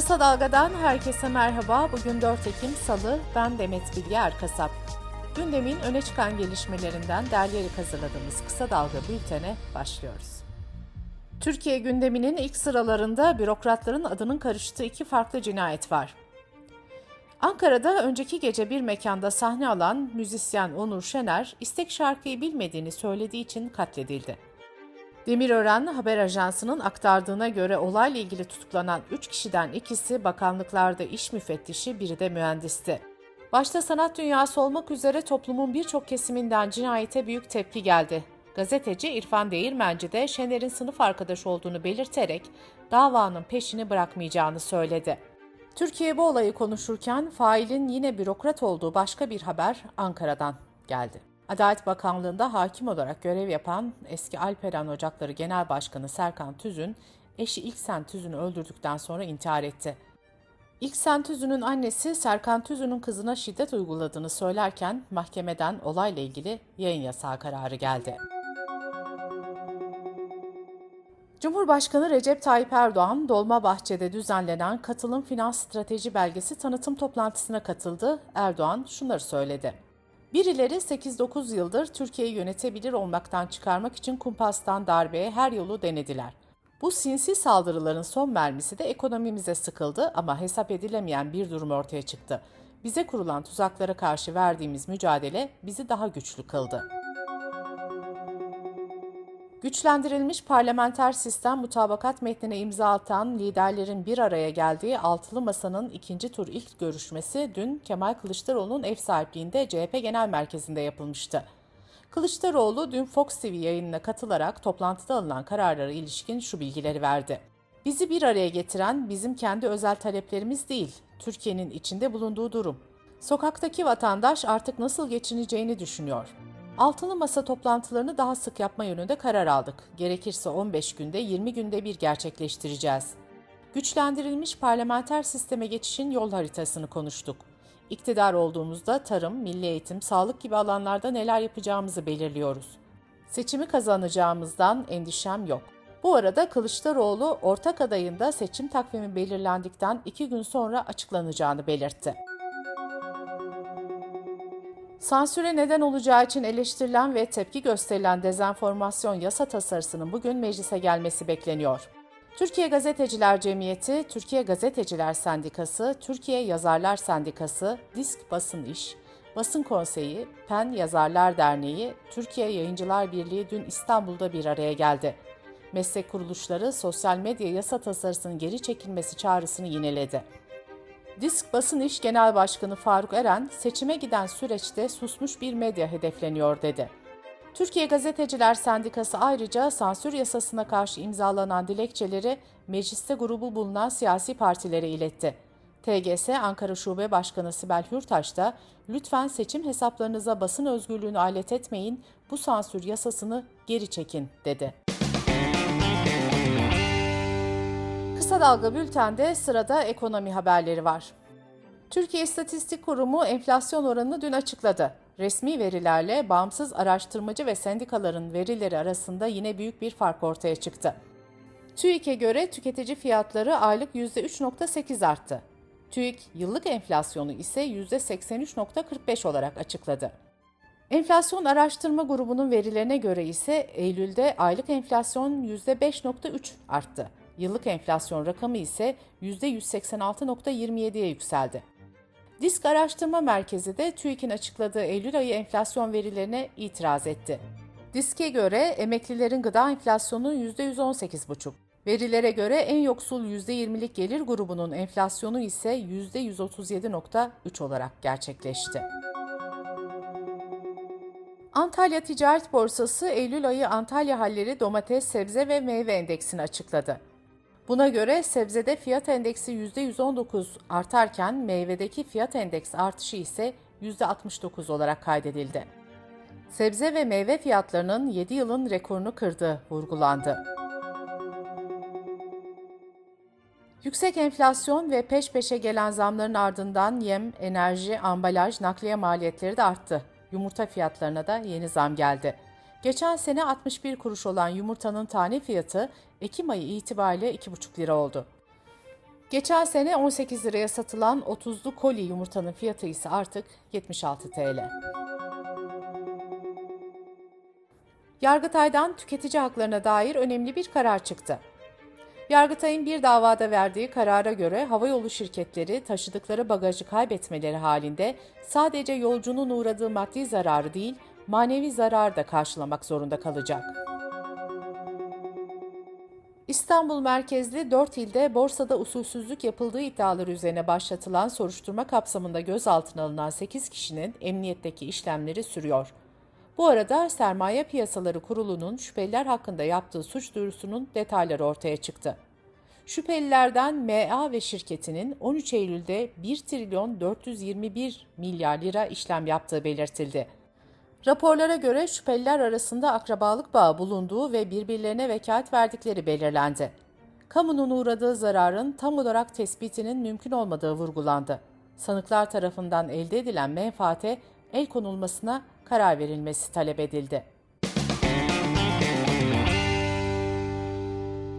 Kısa Dalga'dan herkese merhaba. Bugün 4 Ekim Salı, ben Demet Bilge Erkasap. Gündemin öne çıkan gelişmelerinden derleyerek hazırladığımız Kısa Dalga bültene başlıyoruz. Türkiye gündeminin ilk sıralarında bürokratların adının karıştığı iki farklı cinayet var. Ankara'da önceki gece bir mekanda sahne alan müzisyen Onur Şener, istek şarkıyı bilmediğini söylediği için katledildi. Demirören Haber Ajansı'nın aktardığına göre olayla ilgili tutuklanan 3 kişiden ikisi bakanlıklarda iş müfettişi, biri de mühendisti. Başta sanat dünyası olmak üzere toplumun birçok kesiminden cinayete büyük tepki geldi. Gazeteci İrfan Değirmenci de Şener'in sınıf arkadaşı olduğunu belirterek davanın peşini bırakmayacağını söyledi. Türkiye bu olayı konuşurken failin yine bürokrat olduğu başka bir haber Ankara'dan geldi. Adalet Bakanlığı'nda hakim olarak görev yapan eski Alperen Ocakları Genel Başkanı Serkan Tüzün, eşi İlksen Tüzün'ü öldürdükten sonra intihar etti. İlksen Tüzün'ün annesi Serkan Tüzün'ün kızına şiddet uyguladığını söylerken mahkemeden olayla ilgili yayın yasağı kararı geldi. Cumhurbaşkanı Recep Tayyip Erdoğan, Dolmabahçe'de düzenlenen Katılım Finans Strateji Belgesi tanıtım toplantısına katıldı. Erdoğan şunları söyledi. Birileri 8-9 yıldır Türkiye'yi yönetebilir olmaktan çıkarmak için kumpastan darbeye her yolu denediler. Bu sinsi saldırıların son mermisi de ekonomimize sıkıldı ama hesap edilemeyen bir durum ortaya çıktı. Bize kurulan tuzaklara karşı verdiğimiz mücadele bizi daha güçlü kıldı. Güçlendirilmiş parlamenter sistem mutabakat metnine imza atan liderlerin bir araya geldiği altılı masanın ikinci tur ilk görüşmesi dün Kemal Kılıçdaroğlu'nun ev sahipliğinde CHP Genel Merkezi'nde yapılmıştı. Kılıçdaroğlu dün Fox TV yayınına katılarak toplantıda alınan kararlara ilişkin şu bilgileri verdi. Bizi bir araya getiren bizim kendi özel taleplerimiz değil, Türkiye'nin içinde bulunduğu durum. Sokaktaki vatandaş artık nasıl geçineceğini düşünüyor. Altılı masa toplantılarını daha sık yapma yönünde karar aldık. Gerekirse 15 günde 20 günde bir gerçekleştireceğiz. Güçlendirilmiş parlamenter sisteme geçişin yol haritasını konuştuk. İktidar olduğumuzda tarım, milli eğitim, sağlık gibi alanlarda neler yapacağımızı belirliyoruz. Seçimi kazanacağımızdan endişem yok. Bu arada Kılıçdaroğlu ortak adayında seçim takvimi belirlendikten iki gün sonra açıklanacağını belirtti. Sansüre neden olacağı için eleştirilen ve tepki gösterilen dezenformasyon yasa tasarısının bugün meclise gelmesi bekleniyor. Türkiye Gazeteciler Cemiyeti, Türkiye Gazeteciler Sendikası, Türkiye Yazarlar Sendikası, Disk Basın İş, Basın Konseyi, PEN Yazarlar Derneği, Türkiye Yayıncılar Birliği dün İstanbul'da bir araya geldi. Meslek kuruluşları sosyal medya yasa tasarısının geri çekilmesi çağrısını yineledi. Disk Basın İş Genel Başkanı Faruk Eren, seçime giden süreçte susmuş bir medya hedefleniyor dedi. Türkiye Gazeteciler Sendikası ayrıca sansür yasasına karşı imzalanan dilekçeleri mecliste grubu bulunan siyasi partilere iletti. TGS Ankara Şube Başkanı Sibel Hürtaş da lütfen seçim hesaplarınıza basın özgürlüğünü alet etmeyin, bu sansür yasasını geri çekin dedi. Kısa Dalga Bülten'de sırada ekonomi haberleri var. Türkiye İstatistik Kurumu enflasyon oranını dün açıkladı. Resmi verilerle bağımsız araştırmacı ve sendikaların verileri arasında yine büyük bir fark ortaya çıktı. TÜİK'e göre tüketici fiyatları aylık %3.8 arttı. TÜİK yıllık enflasyonu ise %83.45 olarak açıkladı. Enflasyon Araştırma Grubu'nun verilerine göre ise Eylül'de aylık enflasyon %5.3 arttı. Yıllık enflasyon rakamı ise %186.27'ye yükseldi. Disk Araştırma Merkezi de TÜİK'in açıkladığı Eylül ayı enflasyon verilerine itiraz etti. Disk'e göre emeklilerin gıda enflasyonu %118,5. Verilere göre en yoksul %20'lik gelir grubunun enflasyonu ise %137,3 olarak gerçekleşti. Antalya Ticaret Borsası Eylül ayı Antalya halleri domates, sebze ve meyve endeksini açıkladı. Buna göre sebzede fiyat endeksi %119 artarken meyvedeki fiyat endeks artışı ise %69 olarak kaydedildi. Sebze ve meyve fiyatlarının 7 yılın rekorunu kırdığı vurgulandı. Yüksek enflasyon ve peş peşe gelen zamların ardından yem, enerji, ambalaj, nakliye maliyetleri de arttı. Yumurta fiyatlarına da yeni zam geldi. Geçen sene 61 kuruş olan yumurtanın tane fiyatı Ekim ayı itibariyle 2,5 lira oldu. Geçen sene 18 liraya satılan 30'lu koli yumurtanın fiyatı ise artık 76 TL. Yargıtay'dan tüketici haklarına dair önemli bir karar çıktı. Yargıtay'ın bir davada verdiği karara göre havayolu şirketleri taşıdıkları bagajı kaybetmeleri halinde sadece yolcunun uğradığı maddi zararı değil, manevi zararı da karşılamak zorunda kalacak. İstanbul merkezli 4 ilde borsada usulsüzlük yapıldığı iddiaları üzerine başlatılan soruşturma kapsamında gözaltına alınan 8 kişinin emniyetteki işlemleri sürüyor. Bu arada Sermaye Piyasaları Kurulu'nun şüpheliler hakkında yaptığı suç duyurusunun detayları ortaya çıktı. Şüphelilerden MA ve şirketinin 13 Eylül'de 1 trilyon 421 milyar lira işlem yaptığı belirtildi. Raporlara göre şüpheliler arasında akrabalık bağı bulunduğu ve birbirlerine vekalet verdikleri belirlendi. Kamunun uğradığı zararın tam olarak tespitinin mümkün olmadığı vurgulandı. Sanıklar tarafından elde edilen menfaate el konulmasına karar verilmesi talep edildi.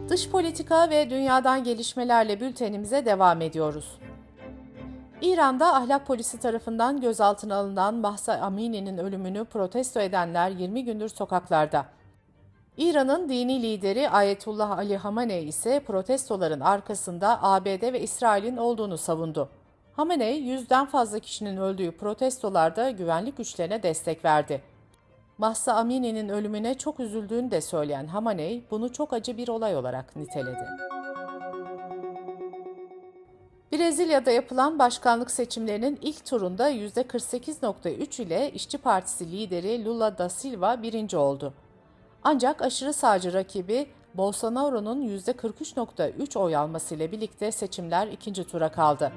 Dış politika ve dünyadan gelişmelerle bültenimize devam ediyoruz. İran'da ahlak polisi tarafından gözaltına alınan Mahsa Amini'nin ölümünü protesto edenler 20 gündür sokaklarda. İran'ın dini lideri Ayetullah Ali Hamaney ise protestoların arkasında ABD ve İsrail'in olduğunu savundu. Hamenei yüzden fazla kişinin öldüğü protestolarda güvenlik güçlerine destek verdi. Mahsa Amini'nin ölümüne çok üzüldüğünü de söyleyen Hamaney bunu çok acı bir olay olarak niteledi. Brezilya'da yapılan başkanlık seçimlerinin ilk turunda %48.3 ile İşçi Partisi lideri Lula da Silva birinci oldu. Ancak aşırı sağcı rakibi Bolsonaro'nun %43.3 oy almasıyla birlikte seçimler ikinci tura kaldı.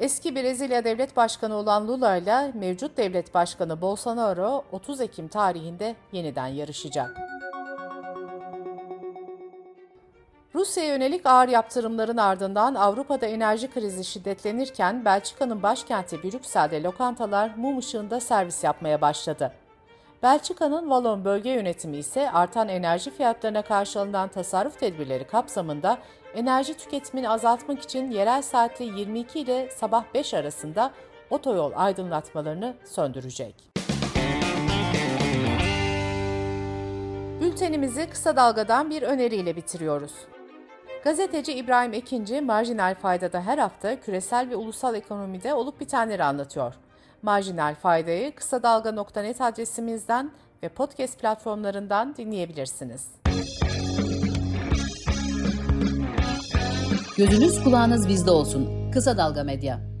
Eski Brezilya Devlet Başkanı olan Lula ile mevcut devlet başkanı Bolsonaro 30 Ekim tarihinde yeniden yarışacak. Rusya'ya yönelik ağır yaptırımların ardından Avrupa'da enerji krizi şiddetlenirken Belçika'nın başkenti Brüksel'de lokantalar mum ışığında servis yapmaya başladı. Belçika'nın Valon bölge yönetimi ise artan enerji fiyatlarına karşı alınan tasarruf tedbirleri kapsamında enerji tüketimini azaltmak için yerel saatte 22 ile sabah 5 arasında otoyol aydınlatmalarını söndürecek. Bültenimizi kısa dalgadan bir öneriyle bitiriyoruz. Gazeteci İbrahim Ekinci, marjinal faydada her hafta küresel ve ulusal ekonomide olup bitenleri anlatıyor. Marjinal faydayı kısa dalga.net adresimizden ve podcast platformlarından dinleyebilirsiniz. Gözünüz kulağınız bizde olsun. Kısa Dalga Medya.